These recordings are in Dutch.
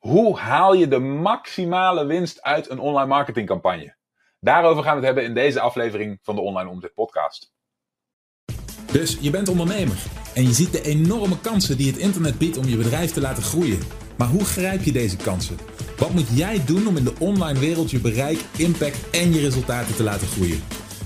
Hoe haal je de maximale winst uit een online marketingcampagne? Daarover gaan we het hebben in deze aflevering van de Online Omzet Podcast. Dus je bent ondernemer en je ziet de enorme kansen die het internet biedt om je bedrijf te laten groeien. Maar hoe grijp je deze kansen? Wat moet jij doen om in de online wereld je bereik, impact en je resultaten te laten groeien?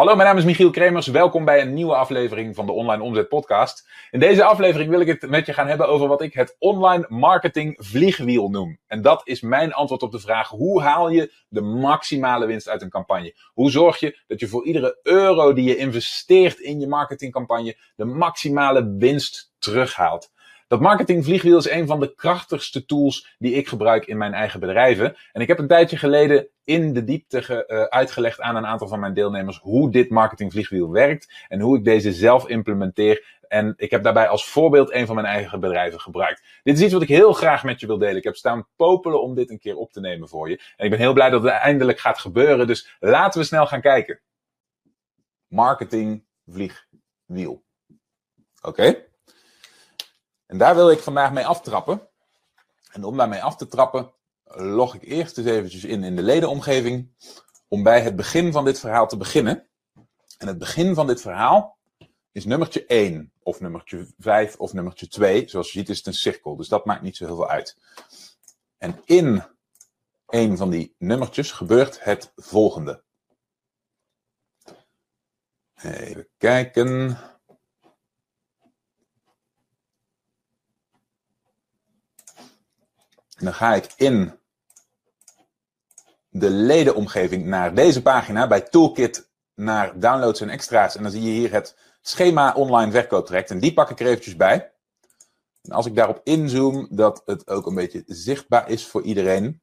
Hallo, mijn naam is Michiel Kremers. Welkom bij een nieuwe aflevering van de Online Omzet Podcast. In deze aflevering wil ik het met je gaan hebben over wat ik het online marketing vliegwiel noem. En dat is mijn antwoord op de vraag: hoe haal je de maximale winst uit een campagne? Hoe zorg je dat je voor iedere euro die je investeert in je marketingcampagne de maximale winst terughaalt? Dat marketingvliegwiel is een van de krachtigste tools die ik gebruik in mijn eigen bedrijven. En ik heb een tijdje geleden in de diepte uh, uitgelegd aan een aantal van mijn deelnemers hoe dit marketingvliegwiel werkt en hoe ik deze zelf implementeer. En ik heb daarbij als voorbeeld een van mijn eigen bedrijven gebruikt. Dit is iets wat ik heel graag met je wil delen. Ik heb staan popelen om dit een keer op te nemen voor je. En ik ben heel blij dat het eindelijk gaat gebeuren. Dus laten we snel gaan kijken. Marketingvliegwiel. Oké? En daar wil ik vandaag mee aftrappen. En om daarmee af te trappen, log ik eerst eens eventjes in in de ledenomgeving. Om bij het begin van dit verhaal te beginnen. En het begin van dit verhaal is nummertje 1, of nummertje 5, of nummertje 2. Zoals je ziet is het een cirkel, dus dat maakt niet zo heel veel uit. En in een van die nummertjes gebeurt het volgende. Even kijken. Dan ga ik in de ledenomgeving naar deze pagina, bij Toolkit naar downloads en extra's. En dan zie je hier het schema online verkooptraject. En die pak ik er eventjes bij. En als ik daarop inzoom, dat het ook een beetje zichtbaar is voor iedereen.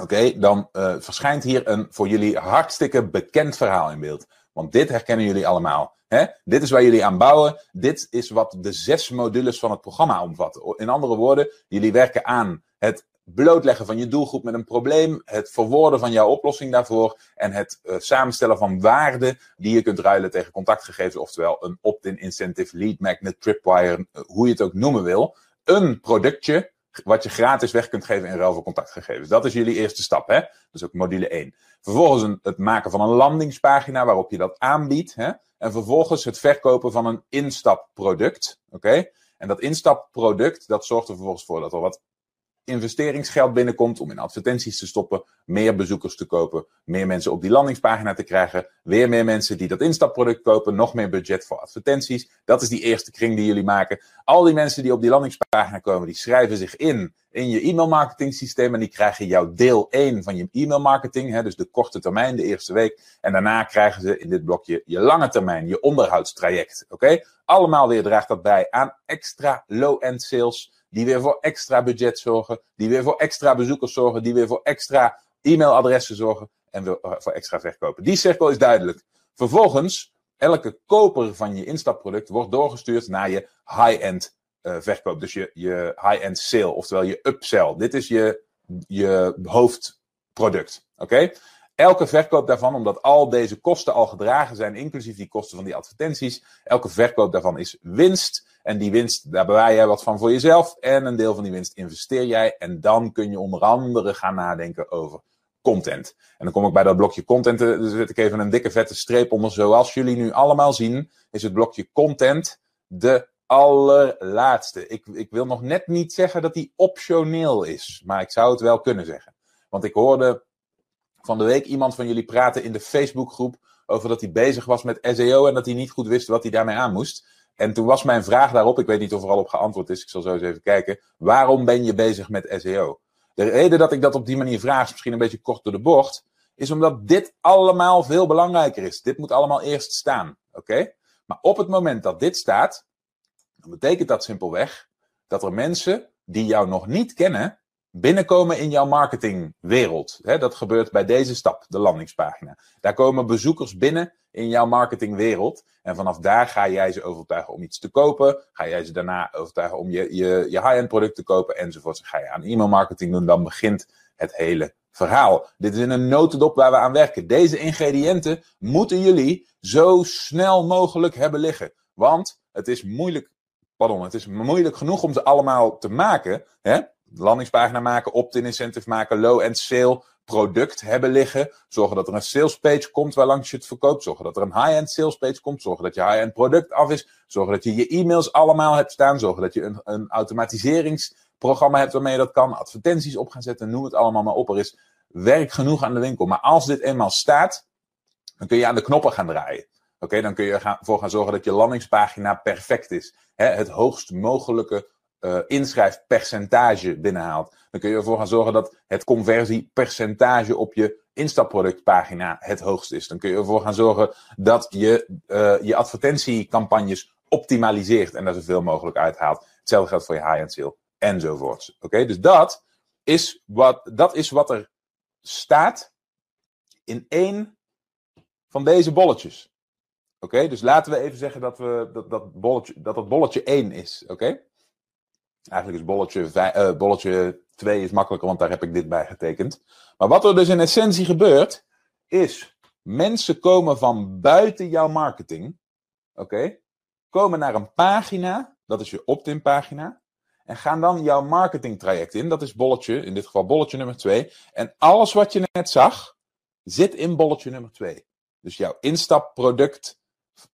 Oké, dan uh, verschijnt hier een voor jullie hartstikke bekend verhaal in beeld. Want dit herkennen jullie allemaal. Hè? Dit is waar jullie aan bouwen. Dit is wat de zes modules van het programma omvatten. In andere woorden, jullie werken aan het blootleggen van je doelgroep met een probleem, het verwoorden van jouw oplossing daarvoor en het uh, samenstellen van waarden die je kunt ruilen tegen contactgegevens, oftewel een opt-in incentive, lead magnet, tripwire, uh, hoe je het ook noemen wil. Een productje wat je gratis weg kunt geven in ruil voor contactgegevens. Dat is jullie eerste stap, hè? Dat is ook module 1. Vervolgens het maken van een landingspagina waarop je dat aanbiedt, hè? En vervolgens het verkopen van een instapproduct, oké? En dat instapproduct, dat zorgt er vervolgens voor dat er wat investeringsgeld binnenkomt om in advertenties te stoppen, meer bezoekers te kopen, meer mensen op die landingspagina te krijgen, weer meer mensen die dat instapproduct kopen, nog meer budget voor advertenties. Dat is die eerste kring die jullie maken. Al die mensen die op die landingspagina komen, die schrijven zich in in je e-mailmarketing systeem en die krijgen jouw deel 1 van je e-mailmarketing, hè, dus de korte termijn, de eerste week. En daarna krijgen ze in dit blokje je lange termijn, je onderhoudstraject. Oké? Allemaal weer draagt dat bij aan extra low-end sales die weer voor extra budget zorgen, die weer voor extra bezoekers zorgen, die weer voor extra e-mailadressen zorgen en eh, voor extra verkopen. Die cirkel is duidelijk. Vervolgens, elke koper van je instapproduct wordt doorgestuurd naar je high-end uh, verkoop. Dus je, je high-end sale, oftewel je upsell. Dit is je, je hoofdproduct. Oké? Elke verkoop daarvan, omdat al deze kosten al gedragen zijn, inclusief die kosten van die advertenties, elke verkoop daarvan is winst. En die winst, daar bewaar jij wat van voor jezelf. En een deel van die winst investeer jij. En dan kun je onder andere gaan nadenken over content. En dan kom ik bij dat blokje content. Er zet ik even een dikke vette streep onder. Zoals jullie nu allemaal zien, is het blokje content de allerlaatste. Ik, ik wil nog net niet zeggen dat die optioneel is. Maar ik zou het wel kunnen zeggen. Want ik hoorde van de week iemand van jullie praten in de Facebookgroep over dat hij bezig was met SEO en dat hij niet goed wist wat hij daarmee aan moest. En toen was mijn vraag daarop, ik weet niet of er al op geantwoord is, ik zal zo eens even kijken. Waarom ben je bezig met SEO? De reden dat ik dat op die manier vraag, is misschien een beetje kort door de bocht, is omdat dit allemaal veel belangrijker is. Dit moet allemaal eerst staan, oké? Maar op het moment dat dit staat, dan betekent dat simpelweg dat er mensen die jou nog niet kennen, binnenkomen in jouw marketingwereld. dat gebeurt bij deze stap, de landingspagina. Daar komen bezoekers binnen in jouw marketingwereld. En vanaf daar ga jij ze overtuigen om iets te kopen. Ga jij ze daarna overtuigen om je, je, je high-end product te kopen enzovoort. Ga je aan e-mailmarketing doen, dan begint het hele verhaal. Dit is in een notendop waar we aan werken. Deze ingrediënten moeten jullie zo snel mogelijk hebben liggen. Want het is moeilijk, pardon, het is moeilijk genoeg om ze allemaal te maken. Hè? Landingspagina maken, opt-in incentive maken, low-end sale, product hebben liggen. Zorgen dat er een sales page komt waar langs je het verkoopt. Zorgen dat er een high-end sales page komt. Zorgen dat je high-end product af is. Zorgen dat je je e-mails allemaal hebt staan. Zorgen dat je een, een automatiseringsprogramma hebt waarmee je dat kan. Advertenties op gaan zetten. Noem het allemaal maar op. Er is werk genoeg aan de winkel. Maar als dit eenmaal staat, dan kun je aan de knoppen gaan draaien. Oké, dan kun je ervoor gaan zorgen dat je landingspagina perfect is. het hoogst mogelijke uh, inschrijfpercentage binnenhaalt. Dan kun je ervoor gaan zorgen dat het conversiepercentage op je instapproductpagina het hoogst is. Dan kun je ervoor gaan zorgen dat je uh, je advertentiecampagnes optimaliseert en daar zoveel mogelijk uithaalt. Hetzelfde geldt voor je high-end sale enzovoorts. Oké, dus dat is, wat, dat is wat er staat in één van deze bolletjes. Oké, dus laten we even zeggen dat, we, dat, dat, bolletje, dat dat bolletje 1 is. Oké? Eigenlijk is bolletje, uh, bolletje 2 is makkelijker, want daar heb ik dit bij getekend. Maar wat er dus in essentie gebeurt, is mensen komen van buiten jouw marketing, oké, komen naar een pagina, dat is je opt-in pagina, en gaan dan jouw marketingtraject in. Dat is bolletje, in dit geval bolletje nummer 2. En alles wat je net zag, zit in bolletje nummer 2. Dus jouw instapproduct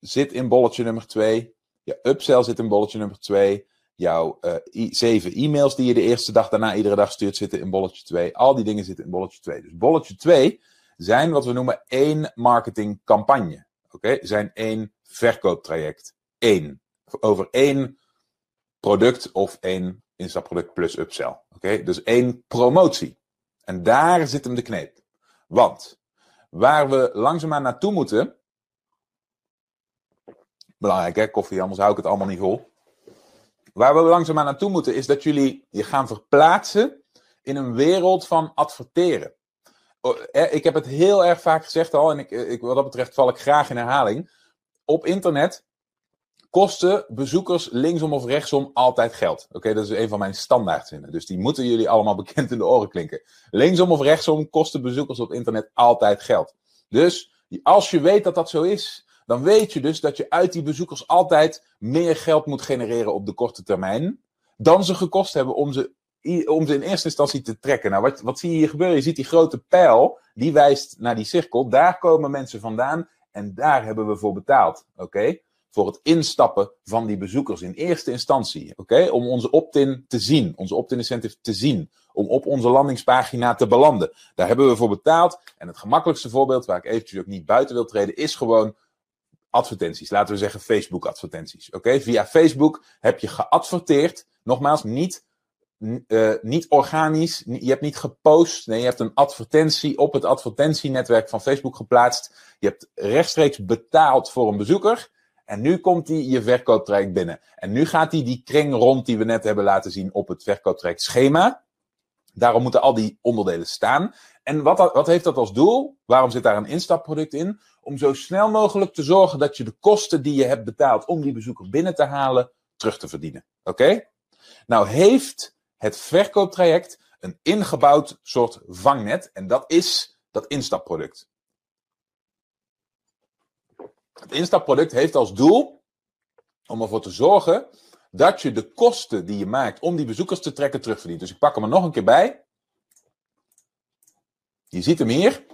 zit in bolletje nummer 2. Je upsell zit in bolletje nummer 2. Jouw uh, zeven e-mails die je de eerste dag daarna iedere dag stuurt, zitten in bolletje 2. Al die dingen zitten in bolletje 2. Dus bolletje 2 zijn wat we noemen één marketingcampagne. Oké, zijn één verkooptraject. Eén. Over één product of één instapproduct plus upsell. Oké, dus één promotie. En daar zit hem de kneep. Want waar we langzaamaan naartoe moeten. Belangrijk hè, koffie, anders hou ik het allemaal niet vol. Waar we langzaamaan naartoe moeten is dat jullie je gaan verplaatsen in een wereld van adverteren. Oh, ik heb het heel erg vaak gezegd al, en ik, ik, wat dat betreft val ik graag in herhaling. Op internet kosten bezoekers linksom of rechtsom altijd geld. Oké, dat is een van mijn standaardzinnen. Dus die moeten jullie allemaal bekend in de oren klinken. Linksom of rechtsom kosten bezoekers op internet altijd geld. Dus als je weet dat dat zo is, dan weet je dus dat je uit die bezoekers altijd meer geld moet genereren op de korte termijn. Dan ze gekost hebben om ze, om ze in eerste instantie te trekken. Nou, wat, wat zie je hier gebeuren? Je ziet die grote pijl, die wijst naar die cirkel. Daar komen mensen vandaan en daar hebben we voor betaald. Oké? Voor het instappen van die bezoekers in eerste instantie. Oké? Om onze opt-in te zien, onze opt-in incentive te zien. Om op onze landingspagina te belanden. Daar hebben we voor betaald. En het gemakkelijkste voorbeeld, waar ik eventjes ook niet buiten wil treden, is gewoon advertenties. Laten we zeggen Facebook advertenties. Oké, via Facebook heb je geadverteerd. Nogmaals, niet, uh, niet organisch. Je hebt niet gepost. Nee, je hebt een advertentie op het advertentienetwerk van Facebook geplaatst. Je hebt rechtstreeks betaald voor een bezoeker. En nu komt hij je verkooptraject binnen. En nu gaat hij die kring rond die we net hebben laten zien op het verkooptraject schema. Daarom moeten al die onderdelen staan. En wat, wat heeft dat als doel? Waarom zit daar een instapproduct in? Om zo snel mogelijk te zorgen dat je de kosten die je hebt betaald om die bezoeker binnen te halen, terug te verdienen. Oké? Nou heeft het verkooptraject een ingebouwd soort vangnet. En dat is dat instapproduct. Het instapproduct heeft als doel om ervoor te zorgen dat je de kosten die je maakt om die bezoekers te trekken terugverdient. Dus ik pak hem er nog een keer bij. Je ziet hem hier.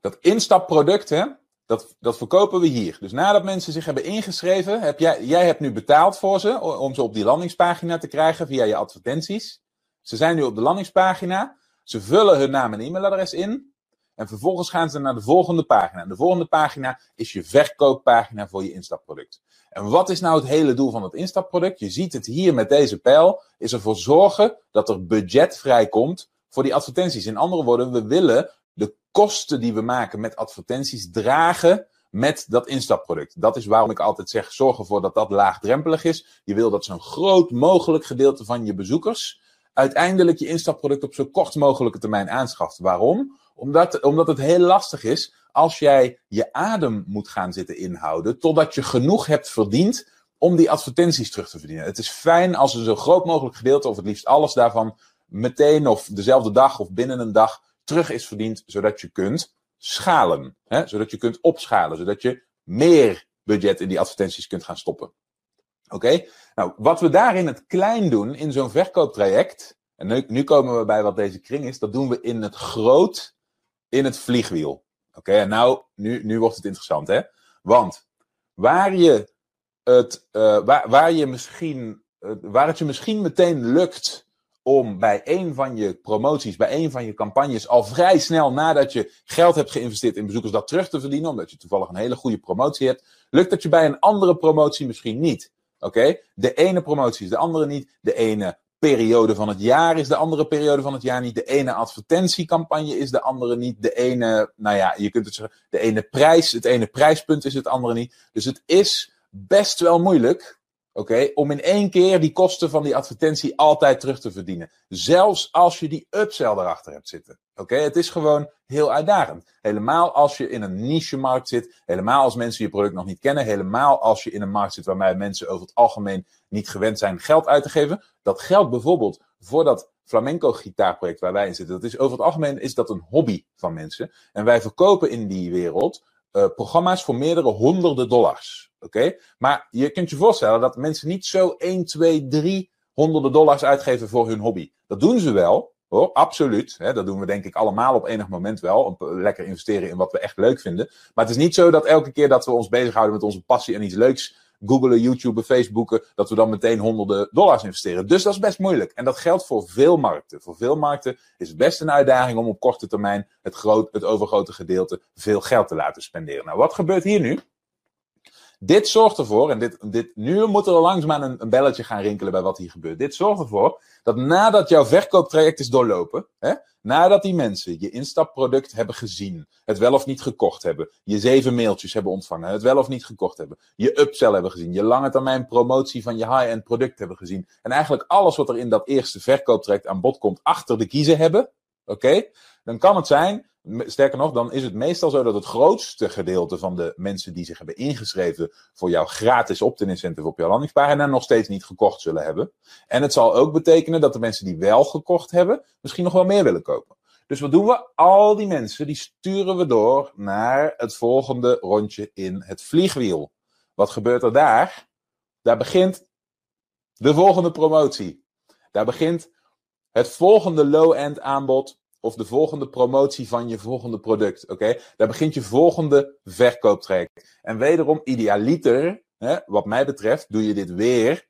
Dat instapproduct, dat, dat verkopen we hier. Dus nadat mensen zich hebben ingeschreven, heb jij, jij hebt nu betaald voor ze om ze op die landingspagina te krijgen via je advertenties. Ze zijn nu op de landingspagina. Ze vullen hun naam en e-mailadres in. En vervolgens gaan ze naar de volgende pagina. En de volgende pagina is je verkooppagina voor je instapproduct. En wat is nou het hele doel van het instapproduct? Je ziet het hier met deze pijl. Is ervoor zorgen dat er budget vrijkomt voor die advertenties. In andere woorden, we willen de kosten die we maken met advertenties dragen met dat instapproduct. Dat is waarom ik altijd zeg: zorg ervoor dat dat laagdrempelig is. Je wil dat zo'n groot mogelijk gedeelte van je bezoekers uiteindelijk je instapproduct op zo kort mogelijke termijn aanschaft. Waarom? Omdat, omdat het heel lastig is als jij je adem moet gaan zitten inhouden totdat je genoeg hebt verdiend om die advertenties terug te verdienen. Het is fijn als er zo groot mogelijk gedeelte, of het liefst alles daarvan, meteen of dezelfde dag of binnen een dag terug is verdiend, zodat je kunt schalen. Hè? Zodat je kunt opschalen, zodat je meer budget in die advertenties kunt gaan stoppen. Oké? Nou, wat we daar in het klein doen, in zo'n verkooptraject, en nu, komen we bij wat deze kring is, dat doen we in het groot, in het vliegwiel. Oké, en nou, nu, nu wordt het interessant, hè? Want waar je het, uh, waar, waar je misschien, uh, waar het je misschien meteen lukt om bij een van je promoties, bij een van je campagnes, al vrij snel nadat je geld hebt geïnvesteerd in bezoekers, dat terug te verdienen, omdat je toevallig een hele goede promotie hebt, lukt dat je bij een andere promotie misschien niet. Oké? De ene promotie is de andere niet. De ene periode van het jaar is de andere periode van het jaar niet. De ene advertentiecampagne is de andere niet. De ene, nou ja, je kunt het zeggen, de ene prijs, het ene prijspunt is het andere niet. Dus het is best wel moeilijk Oké, om in één keer die kosten van die advertentie altijd terug te verdienen. Zelfs als je die upsell erachter hebt zitten. Oké, het is gewoon heel uitdagend. Helemaal als je in een niche-markt zit. Helemaal als mensen je product nog niet kennen. Helemaal als je in een markt zit waarbij mensen over het algemeen niet gewend zijn geld uit te geven. Dat geldt bijvoorbeeld voor dat flamenco gitaarproject waar wij in zitten. Dat is over het algemeen is dat een hobby van mensen. En wij verkopen in die wereld programma's voor meerdere honderden dollars. Oké? Maar je kunt je voorstellen dat mensen niet zo 1, 2, 3 honderden dollars uitgeven voor hun hobby. Dat doen ze wel, hoor, absoluut. Hè, dat doen we denk ik allemaal op enig moment wel. Lekker investeren in wat we echt leuk vinden. Maar het is niet zo dat elke keer dat we ons bezighouden met onze passie en iets leuks googelen, YouTuben, Facebooken, dat we dan meteen honderden dollars investeren. Dus dat is best moeilijk. En dat geldt voor veel markten. Voor veel markten is het best een uitdaging om op korte termijn het, groot, het overgrote gedeelte veel geld te laten spenderen. Nou, wat gebeurt hier nu? Dit zorgt ervoor, en dit, dit, nu moet er langzaamaan een, een belletje gaan rinkelen bij wat hier gebeurt. Dit zorgt ervoor dat nadat jouw verkooptraject is doorlopen, hè, nadat die mensen je instapproduct hebben gezien, het wel of niet gekocht hebben, je zeven mailtjes hebben ontvangen, het wel of niet gekocht hebben, je upsell hebben gezien, je lange termijn promotie van je high-end product hebben gezien, en eigenlijk alles wat er in dat eerste verkooptraject aan bod komt achter de kiezen hebben, oké, dan kan het zijn Sterker nog, dan is het meestal zo dat het grootste gedeelte van de mensen die zich hebben ingeschreven voor jouw gratis opt-in incentive op jouw landingspagina nog steeds niet gekocht zullen hebben. En het zal ook betekenen dat de mensen die wel gekocht hebben, misschien nog wel meer willen kopen. Dus wat doen we? Al die mensen, die sturen we door naar het volgende rondje in het vliegwiel. Wat gebeurt er daar? Daar begint de volgende promotie. Daar begint het volgende low-end aanbod of de volgende promotie van je volgende product. Oké, Daar begint je volgende verkooptraject. En wederom, idealiter, hè, wat mij betreft, doe je dit weer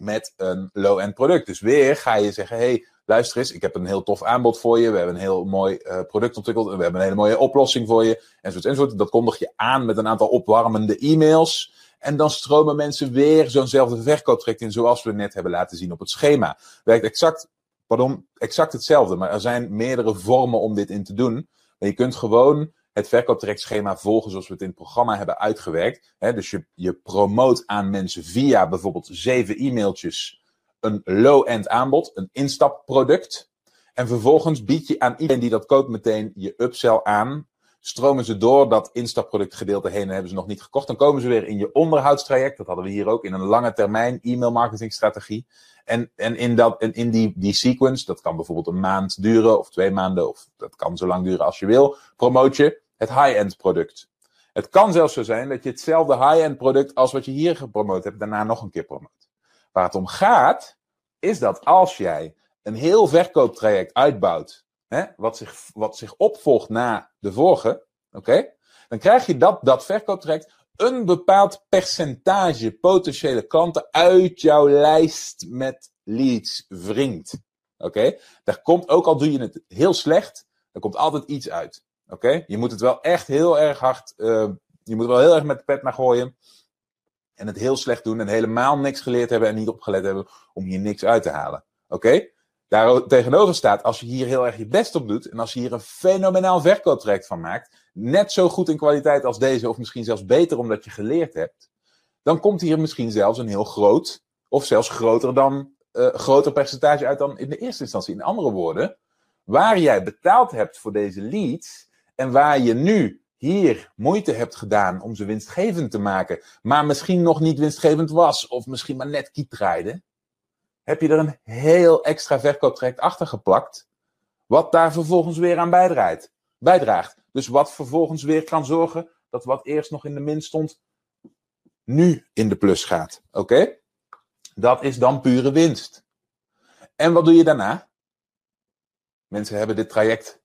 met een low-end product. Dus weer ga je zeggen: hey, luister eens, ik heb een heel tof aanbod voor je. We hebben een heel mooi uh, product ontwikkeld. We hebben een hele mooie oplossing voor je. Enzovoort, enzovoort. Dat kondig je aan met een aantal opwarmende e-mails. En dan stromen mensen weer zo'nzelfde verkooptraject in, zoals we net hebben laten zien op het schema. Werkt exact pardon, exact hetzelfde. Maar er zijn meerdere vormen om dit in te doen. Maar je kunt gewoon het verkooptrajectschema volgen zoals we het in het programma hebben uitgewerkt. dus je, je promoot aan mensen via bijvoorbeeld zeven e-mailtjes een low-end aanbod, een instapproduct. En vervolgens bied je aan iedereen die dat koopt meteen je upsell aan. Stromen ze door dat instapproductgedeelte heen en hebben ze nog niet gekocht. Dan komen ze weer in je onderhoudstraject. Dat hadden we hier ook in een lange termijn e-mail marketing strategie. En, en in, dat, en in die, die sequence, dat kan bijvoorbeeld een maand duren of twee maanden, of dat kan zo lang duren als je wil, promoot je het high-end product. Het kan zelfs zo zijn dat je hetzelfde high-end product als wat je hier gepromoot hebt, daarna nog een keer promoot. Waar het om gaat, is dat als jij een heel verkooptraject uitbouwt, hè, wat, zich, wat zich opvolgt na de vorige, oké, dan krijg je dat, dat verkooptraject een bepaald percentage potentiële klanten uit jouw lijst met leads wringt. Oké? Daar komt, ook al doe je het heel slecht, er komt altijd iets uit. Oké? Je moet het wel echt heel erg hard, uh, je moet wel heel erg met de pet naar gooien. En het heel slecht doen en helemaal niks geleerd hebben en niet opgelet hebben om hier niks uit te halen. Oké? Daar tegenover staat, als je hier heel erg je best op doet en als je hier een fenomenaal verkooptraject van maakt, net zo goed in kwaliteit als deze, of misschien zelfs beter omdat je geleerd hebt, dan komt hier misschien zelfs een heel groot, of zelfs groter dan, uh, groter percentage uit dan in de eerste instantie. In andere woorden, waar jij betaald hebt voor deze leads en waar je nu hier moeite hebt gedaan om ze winstgevend te maken, maar misschien nog niet winstgevend was, of misschien maar net kiet draaide, heb je er een heel extra verkooptraject achter geplakt, wat daar vervolgens weer aan bijdraagt. bijdraagt. Dus wat vervolgens weer kan zorgen dat wat eerst nog in de min stond, nu in de plus gaat. Oké? Dat is dan pure winst. En wat doe je daarna? Mensen hebben dit traject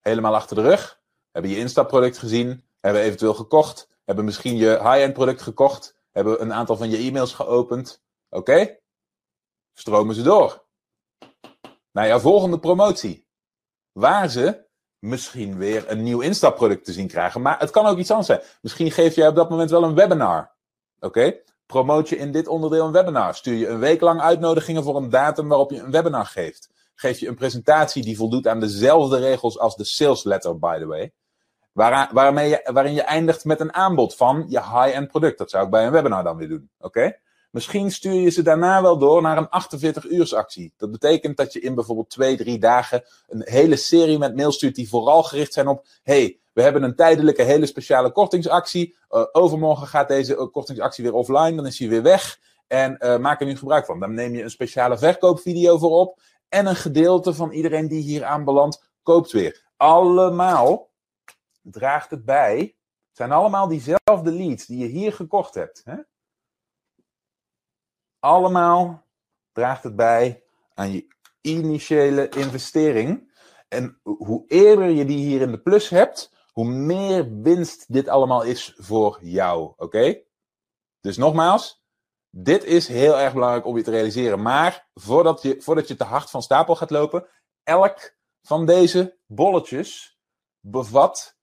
helemaal achter de rug, hebben je instapproduct gezien, hebben eventueel gekocht, hebben misschien je high-end product gekocht, hebben een aantal van je e-mails geopend. Oké? Stromen ze door. Naar jouw volgende promotie. Waar ze misschien weer een nieuw instapproduct te zien krijgen. Maar het kan ook iets anders zijn. Misschien geef jij op dat moment wel een webinar. Oké? Promoot je in dit onderdeel een webinar. Stuur je een week lang uitnodigingen voor een datum waarop je een webinar geeft. Geef je een presentatie die voldoet aan dezelfde regels als de sales letter, by the way. waarmee je, waarin je eindigt met een aanbod van je high-end product. Dat zou ik bij een webinar dan weer doen. Oké? Misschien stuur je ze daarna wel door naar een 48-uursactie. Dat betekent dat je in bijvoorbeeld twee, drie dagen een hele serie met mails stuurt die vooral gericht zijn op: hey, we hebben een tijdelijke hele speciale kortingsactie. Uh, overmorgen gaat deze eh, kortingsactie weer offline, dan is hij weer weg. En uh, maak er nu gebruik van. Dan neem je een speciale verkoopvideo voor op. En een gedeelte van iedereen die hier aanbelandt, koopt weer. Allemaal draagt het bij. Het zijn allemaal diezelfde leads die je hier gekocht hebt. Hè? Allemaal draagt het bij aan je initiële investering. En hoe eerder je die hier in de plus hebt, hoe meer winst dit allemaal is voor jou. Oké? Dus nogmaals, dit is heel erg belangrijk om je te realiseren. Maar voordat je, voordat je te hard van stapel gaat lopen, elk van deze bolletjes bevat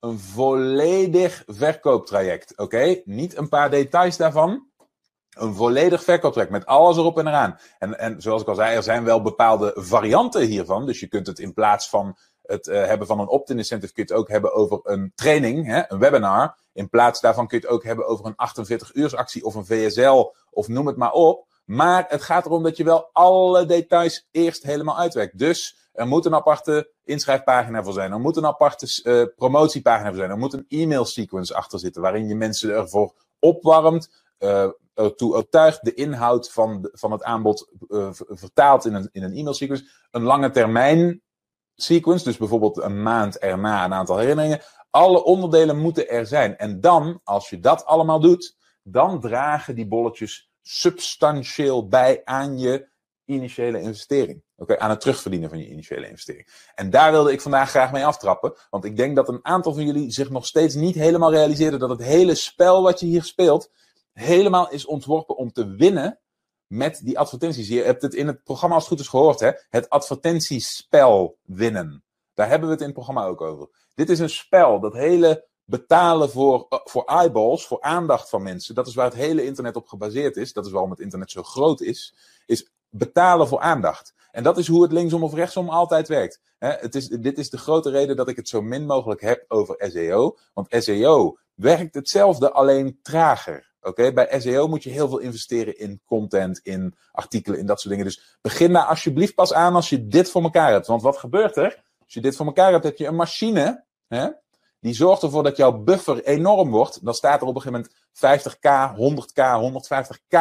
een volledig verkooptraject. Oké? Niet een paar details daarvan. Een volledig verkooptraject met alles erop en eraan. En, en zoals ik al zei, er zijn wel bepaalde varianten hiervan. Dus je kunt het in plaats van het uh, hebben van een opt-in incentive, kun je het ook hebben over een training, hè, een webinar. In plaats daarvan kun je het ook hebben over een 48-uursactie of een VSL of noem het maar op. Maar het gaat erom dat je wel alle details eerst helemaal uitwerkt. Dus er moet een aparte inschrijfpagina voor zijn. Er moet een aparte uh, promotiepagina voor zijn. Er moet een e-mail sequence achter zitten waarin je mensen ervoor opwarmt. Uh, ertoe overtuigd de inhoud van, van het aanbod uh, vertaalt in een, in een e-mail sequence. Een lange termijn sequence, dus bijvoorbeeld een maand erna een aantal herinneringen. Alle onderdelen moeten er zijn. En dan, als je dat allemaal doet, dan dragen die bolletjes substantieel bij aan je initiële investering. Oké, aan het terugverdienen van je initiële investering. En daar wilde ik vandaag graag mee aftrappen. Want ik denk dat een aantal van jullie zich nog steeds niet helemaal realiseerden dat het hele spel wat je hier speelt, helemaal is ontworpen om te winnen met die advertenties. Je hebt het in het programma als het goed is gehoord, hè? het advertentiespel winnen. Daar hebben we het in het programma ook over. Dit is een spel, dat hele betalen voor, uh, voor eyeballs, voor aandacht van mensen. Dat is waar het hele internet op gebaseerd is. Dat is waarom het internet zo groot is. Is betalen voor aandacht. En dat is hoe het linksom of rechtsom altijd werkt. het is, dit is de grote reden dat ik het zo min mogelijk heb over SEO. Want SEO werkt hetzelfde, alleen trager. Oké, bij SEO moet je heel veel investeren in content, in artikelen, in dat soort dingen. Dus begin daar alsjeblieft pas aan als je dit voor elkaar hebt. Want wat gebeurt er? Als je dit voor elkaar hebt, heb je een machine. Hè, die zorgt ervoor dat jouw buffer enorm wordt. Dan staat er op een gegeven moment 50k, 100k, 150k,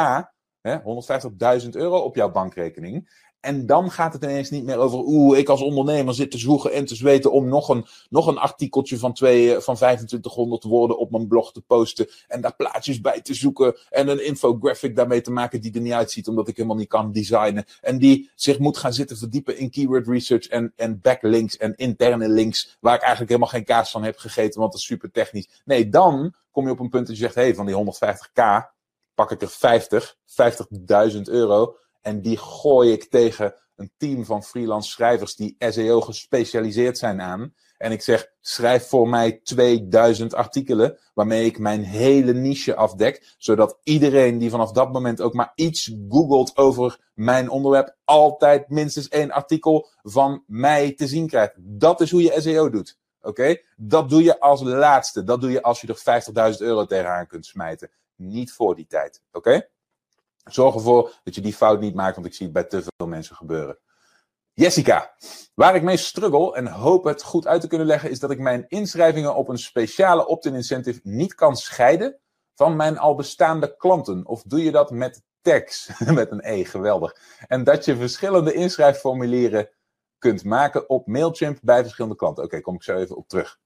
150.000 euro op jouw bankrekening. En dan gaat het ineens niet meer over, oeh, ik als ondernemer zit te zwoegen en te zweten om nog een, nog een artikeltje van, twee, van 2500 woorden op mijn blog te posten. En daar plaatjes bij te zoeken. En een infographic daarmee te maken die er niet uitziet, omdat ik helemaal niet kan designen. En die zich moet gaan zitten verdiepen in keyword research en, en backlinks en interne links. Waar ik eigenlijk helemaal geen kaas van heb gegeten, want dat is super technisch. Nee, dan kom je op een punt dat je zegt, hé, hey, van die 150k pak ik er 50, 50.000 euro. En die gooi ik tegen een team van freelance schrijvers die SEO gespecialiseerd zijn aan. En ik zeg, schrijf voor mij 2000 artikelen waarmee ik mijn hele niche afdek. Zodat iedereen die vanaf dat moment ook maar iets googelt over mijn onderwerp, altijd minstens één artikel van mij te zien krijgt. Dat is hoe je SEO doet. Oké? Dat doe je als laatste. Dat doe je als je er 50.000 euro tegenaan kunt smijten. Niet voor die tijd. Oké? Zorg ervoor dat je die fout niet maakt, want ik zie het bij te veel mensen gebeuren. Jessica, waar ik mee struggle en hoop het goed uit te kunnen leggen, is dat ik mijn inschrijvingen op een speciale opt-in incentive niet kan scheiden van mijn al bestaande klanten. Of doe je dat met tags met een E, geweldig. En dat je verschillende inschrijfformulieren kunt maken op Mailchimp bij verschillende klanten. Oké, kom ik zo even op terug.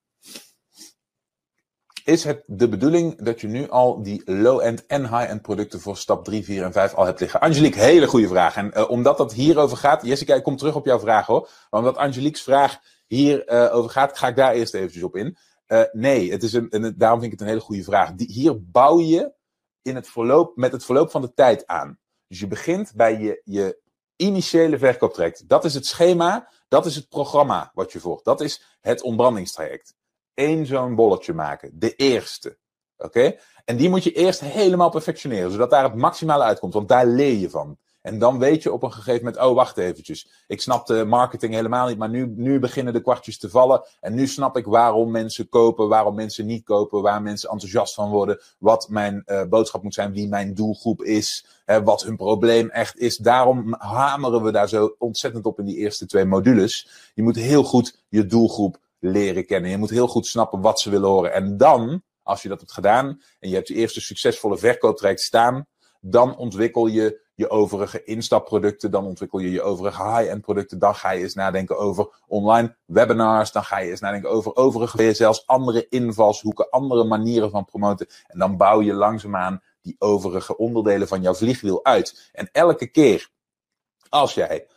Is het de bedoeling dat je nu al die low-end en high-end producten voor stap 3, 4 en 5 al hebt liggen? Angelique, hele goede vraag. En uh, omdat dat hierover gaat, Jessica, ik kom terug op jouw vraag hoor. Maar omdat Angelique's vraag hierover uh, over gaat, ga ik daar eerst eventjes op in. Uh, nee, het is een, en daarom vind ik het een hele goede vraag. Die, hier bouw je in het verloop, met het verloop van de tijd aan. Dus je begint bij je, je initiële verkooptraject. Dat is het schema, dat is het programma wat je volgt. Dat is het ontbrandingstraject. Eén zo'n bolletje maken. De eerste. Oké? En die moet je eerst helemaal perfectioneren, zodat daar het maximale uitkomt. Want daar leer je van. En dan weet je op een gegeven moment, oh wacht eventjes, ik snap de marketing helemaal niet, maar nu, nu beginnen de kwartjes te vallen. En nu snap ik waarom mensen kopen, waarom mensen niet kopen, waar mensen enthousiast van worden, wat mijn uh, boodschap moet zijn, wie mijn doelgroep is, hè, wat hun probleem echt is. Daarom hameren we daar zo ontzettend op in die eerste twee modules. Je moet heel goed je doelgroep leren kennen. Je moet heel goed snappen wat ze willen horen. En dan, als je dat hebt gedaan en je hebt je eerste succesvolle verkooptraject staan, dan ontwikkel je je overige instapproducten, dan ontwikkel je je overige high-end producten, dan ga je eens nadenken over online webinars, dan ga je eens nadenken over overige, zelfs andere invalshoeken, andere manieren van promoten. En dan bouw je langzaamaan die overige onderdelen van jouw vliegwiel uit. En elke keer als jij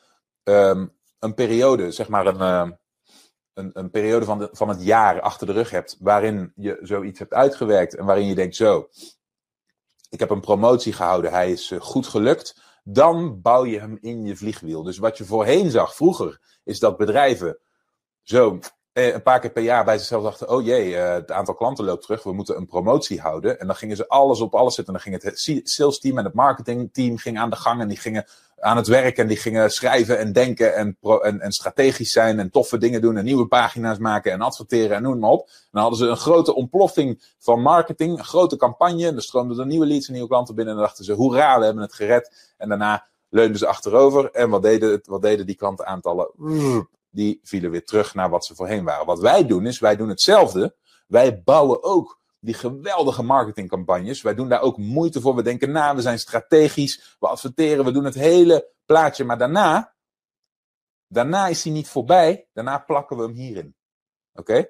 um, een periode, zeg maar een, uh, een, een periode van, van het jaar achter de rug hebt, waarin je zoiets hebt uitgewerkt en waarin je denkt zo, ik heb een promotie gehouden, hij is uh, goed gelukt. Dan bouw je hem in je vliegwiel. Dus wat je voorheen zag, vroeger, is dat bedrijven zo eh, een paar keer per jaar bij zichzelf dachten: oh jee, uh, het aantal klanten loopt terug, we moeten een promotie houden. En dan gingen ze alles op alles zetten. En dan ging het sales team en het marketing team ging aan de gang en die gingen aan het werk en die gingen schrijven en denken en, en strategisch zijn en toffe dingen doen en nieuwe pagina's maken en adverteren en noem maar op. En dan hadden ze een grote ontploffing van marketing, een grote campagne. En er stroomden er nieuwe leads en nieuwe klanten binnen en dan dachten ze, hoera, we hebben het gered. En daarna leunden ze achterover en wat deden, wat deden die klantenaantallen? Die vielen weer terug naar wat ze voorheen waren. Wat wij doen is, wij doen hetzelfde. Wij bouwen ook die geweldige marketingcampagnes. Wij doen daar ook moeite voor. We denken na, we zijn strategisch, we adverteren, we doen het hele plaatje. Maar daarna, daarna is hij niet voorbij. Daarna plakken we hem hierin. Oké?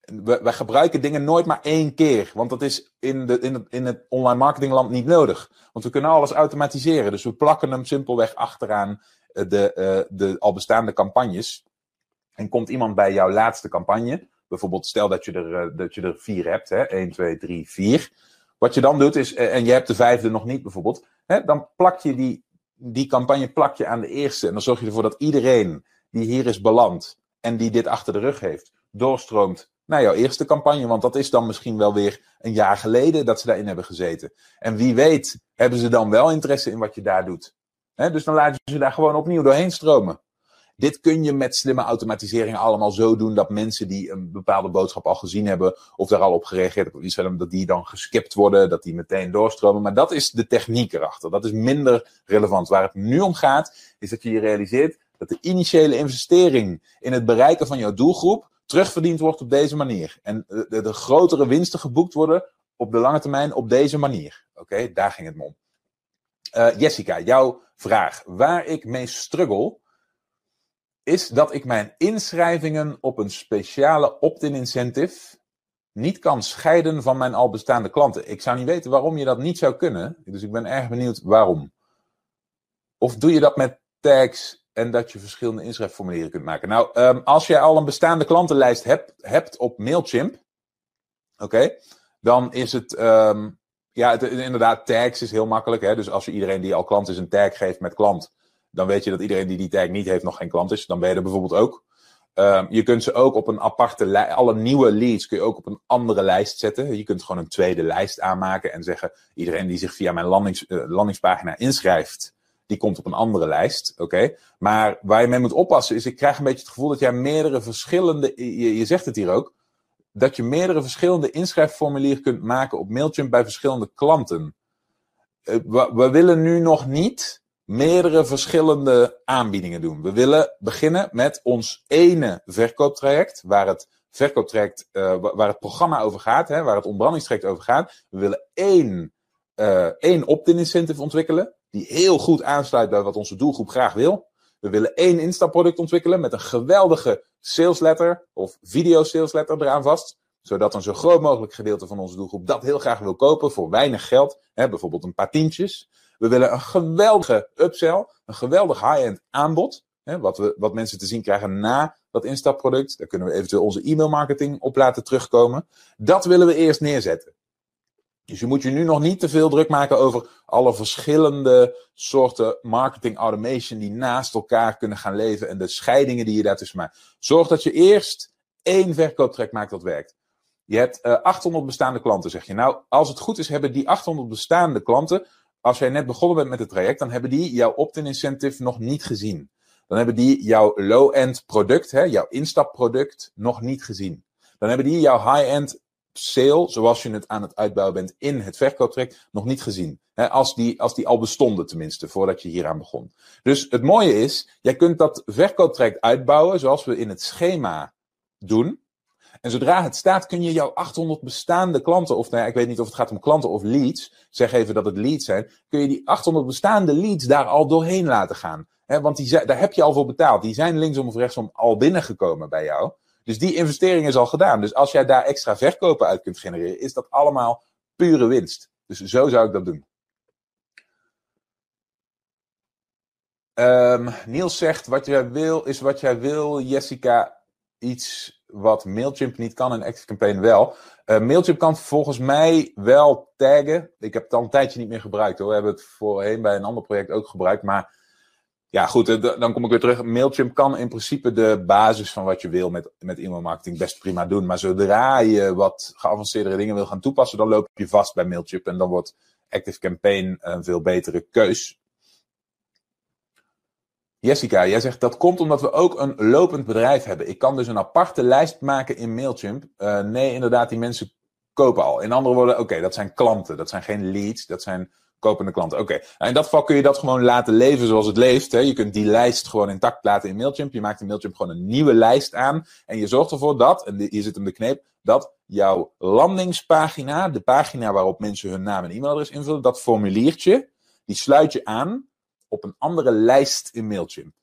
We, gebruiken dingen nooit maar één keer. Want dat is in, de, in, het, in het online marketingland niet nodig. Want we kunnen alles automatiseren. Dus we plakken hem simpelweg achteraan de, uh, de al bestaande campagnes. En komt iemand bij jouw laatste campagne bijvoorbeeld, stel dat je er, uh, dat je er vier hebt, hè, 1, 2, 3, 4. Wat je dan doet is, en je hebt de vijfde nog niet bijvoorbeeld, hè, dan plak je die, die campagne plak je aan de eerste. En dan zorg je ervoor dat iedereen die hier is beland en die dit achter de rug heeft, doorstroomt naar jouw eerste campagne. Want dat is dan misschien wel weer een jaar geleden dat ze daarin hebben gezeten. En wie weet, hebben ze dan wel interesse in wat je daar doet. Dus dan laat je ze daar gewoon opnieuw doorheen stromen. Dit kun je met slimme automatisering allemaal zo doen dat mensen die een bepaalde boodschap al gezien hebben of daar al op gereageerd hebben, dat die dan geskipt worden, dat die meteen doorstromen. Maar dat is de techniek erachter. Dat is minder relevant. Waar het nu om gaat, is dat je je realiseert dat de initiële investering in het bereiken van jouw doelgroep terugverdiend wordt op deze manier. En de, de grotere winsten geboekt worden op de lange termijn op deze manier. Oké, daar ging het om. Uh, Jessica, jouw vraag. Waar ik mee struggle, is dat ik mijn inschrijvingen op een speciale opt-in incentive niet kan scheiden van mijn al bestaande klanten. Ik zou niet weten waarom je dat niet zou kunnen. Dus ik ben erg benieuwd waarom. Of doe je dat met tags en dat je verschillende inschrijfformulieren kunt maken? Nou, um, als jij al een bestaande klantenlijst hebt, hebt op Mailchimp, oké, dan is het, um, ja, het, inderdaad, tags is heel makkelijk. Hè? Dus als je iedereen die al klant is een tag geeft met klant, dan weet je dat iedereen die die tag niet heeft nog geen klant is. Dan ben je er bijvoorbeeld ook. Um, je kunt ze ook op een aparte lijst, alle nieuwe leads kun je ook op een andere lijst zetten. Je kunt gewoon een tweede lijst aanmaken en zeggen, iedereen die zich via mijn landings, uh, landingspagina inschrijft, die komt op een andere lijst. Oké. Maar waar je mee moet oppassen is, ik krijg een beetje het gevoel dat jij meerdere verschillende, je zegt het hier ook, dat je meerdere verschillende inschrijfformulieren kunt maken op Mailchimp bij verschillende klanten. Uh, we, willen nu nog niet meerdere verschillende aanbiedingen doen. We willen beginnen met ons ene verkooptraject, waar het verkooptraject, uh, waar het programma over gaat, hè, waar het ontbrandingstraject over gaat. We willen één uh, één opt-in incentive ontwikkelen, die heel goed aansluit bij wat onze doelgroep graag wil. We willen één instapproduct ontwikkelen met een geweldige sales letter of video sales letter eraan vast. Zodat een zo groot mogelijk gedeelte van onze doelgroep dat heel graag wil kopen voor weinig geld. Hè, bijvoorbeeld een paar tientjes. We willen een geweldige upsell, een geweldig high-end aanbod. Hè, wat, we, wat mensen te zien krijgen na dat instapproduct. Daar kunnen we eventueel onze e-mailmarketing op laten terugkomen. Dat willen we eerst neerzetten. Dus je moet je nu nog niet te veel druk maken over alle verschillende soorten marketing automation die naast elkaar kunnen gaan leven en de scheidingen die je daartussen maakt. Zorg dat je eerst één verkooptrek maakt dat werkt. Je hebt uh, eh, 800 bestaande klanten, zeg je. Nou, als het goed is, hebben die 800 bestaande klanten, als jij net begonnen bent met het traject, dan hebben die jouw opt-in incentive nog niet gezien. Dan hebben die jouw low-end product, hè, jouw instapproduct, nog niet gezien. Dan hebben die jouw high-end sale, zoals je het aan het uitbouwen bent in het verkooptraject, nog niet gezien. als, die, als die al bestonden tenminste, voordat je hieraan begon. Dus het mooie is, jij kunt dat verkooptraject uitbouwen zoals we in het schema doen. En zodra het staat, kun je jouw 800 bestaande klanten, of nou ik weet niet of het gaat om klanten of leads, zeg even dat het leads zijn, kun je die 800 bestaande leads daar al doorheen laten gaan. want die, daar heb je al voor betaald. Die zijn linksom of rechtsom al binnengekomen bij jou. Dus die investering is al gedaan. Dus als jij daar extra verkopen uit kunt genereren, is dat allemaal pure winst. Dus zo zou ik dat doen. Um, Niels zegt, wat jij wil is wat jij wil. Jessica, iets wat Mailchimp niet kan en ActiveCampaign wel. Uh, Mailchimp kan volgens mij wel taggen. Ik heb het al een tijdje niet meer gebruikt hoor. We hebben het voorheen bij een ander project ook gebruikt. Maar ja, goed, eh, dan kom ik weer terug. Mailchimp kan in principe de basis van wat je wil met, met e-mail marketing best prima doen. Maar zodra je wat geavanceerdere dingen wil gaan toepassen, dan loop je vast bij Mailchimp. En dan wordt Active Campaign een veel betere keus. Jessica, jij zegt dat komt omdat we ook een lopend bedrijf hebben. Ik kan dus een aparte lijst maken in Mailchimp. Uh, nee, inderdaad, die mensen kopen al. In andere woorden, oké, dat zijn klanten. Dat zijn geen leads, dat zijn kopende klanten. Oké, in dat geval kun je dat gewoon laten leven zoals het leeft. Hè. Je kunt die lijst gewoon intact laten in Mailchimp. Je maakt in Mailchimp gewoon een nieuwe lijst aan. En je zorgt ervoor dat, en hier zit hem de kneep, dat jouw landingspagina, de pagina waarop mensen hun naam en e-mailadres invullen, dat formuliertje, die sluit je aan op een andere lijst in Mailchimp.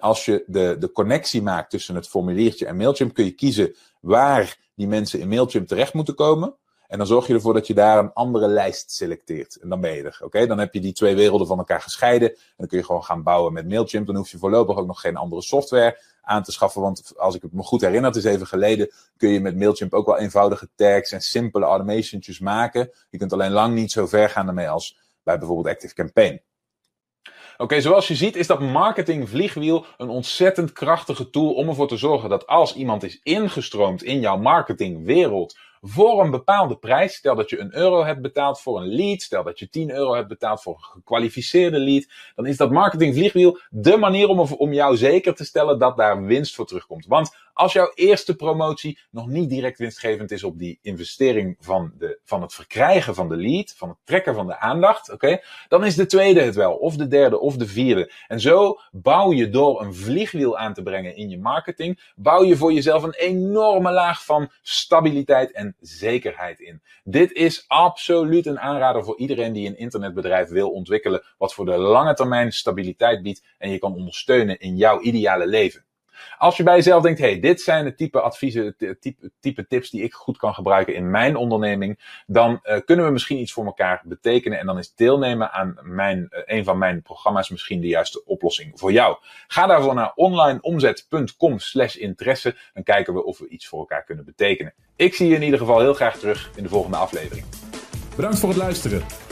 Als je de, de connectie maakt tussen het formuliertje en Mailchimp, kun je kiezen waar die mensen in Mailchimp terecht moeten komen. En dan zorg je ervoor dat je daar een andere lijst selecteert. En dan ben je er. Oké, dan heb je die twee werelden van elkaar gescheiden. En dan kun je gewoon gaan bouwen met Mailchimp. Dan hoef je voorlopig ook nog geen andere software aan te schaffen. Want als ik het me goed herinner, het is even geleden, kun je met Mailchimp ook wel eenvoudige tags en simpele automations maken. Je kunt alleen lang niet zo ver gaan ermee als bij bijvoorbeeld Active Campaign. Oké, zoals je ziet is dat marketing vliegwiel een ontzettend krachtige tool om ervoor te zorgen dat als iemand is ingestroomd in jouw marketingwereld voor een bepaalde prijs. Stel dat je een euro hebt betaald voor een lead. Stel dat je 10 euro hebt betaald voor een gekwalificeerde lead. Dan is dat marketing vliegwiel de manier om, om jou zeker te stellen dat daar winst voor terugkomt. Want als jouw eerste promotie nog niet direct winstgevend is op die investering van, de, van het verkrijgen van de lead, van het trekken van de aandacht, oké, dan is de tweede het wel, of de derde, of de vierde. En zo bouw je door een vliegwiel aan te brengen in je marketing, bouw je voor jezelf een enorme laag van stabiliteit en zekerheid in. Dit is absoluut een aanrader voor iedereen die een internetbedrijf wil ontwikkelen, wat voor de lange termijn stabiliteit biedt en je kan ondersteunen in jouw ideale leven. Als je bij jezelf denkt, hey, dit zijn de type adviezen, type, type tips die ik goed kan gebruiken in mijn onderneming, dan uh, kunnen we misschien iets voor elkaar betekenen. En dan is deelnemen aan mijn, uh, een van mijn programma's misschien de juiste oplossing voor jou. Ga daarvoor naar onlineomzet.com slash interesse. Dan kijken we of we iets voor elkaar kunnen betekenen. Ik zie je in ieder geval heel graag terug in de volgende aflevering. Bedankt voor het luisteren.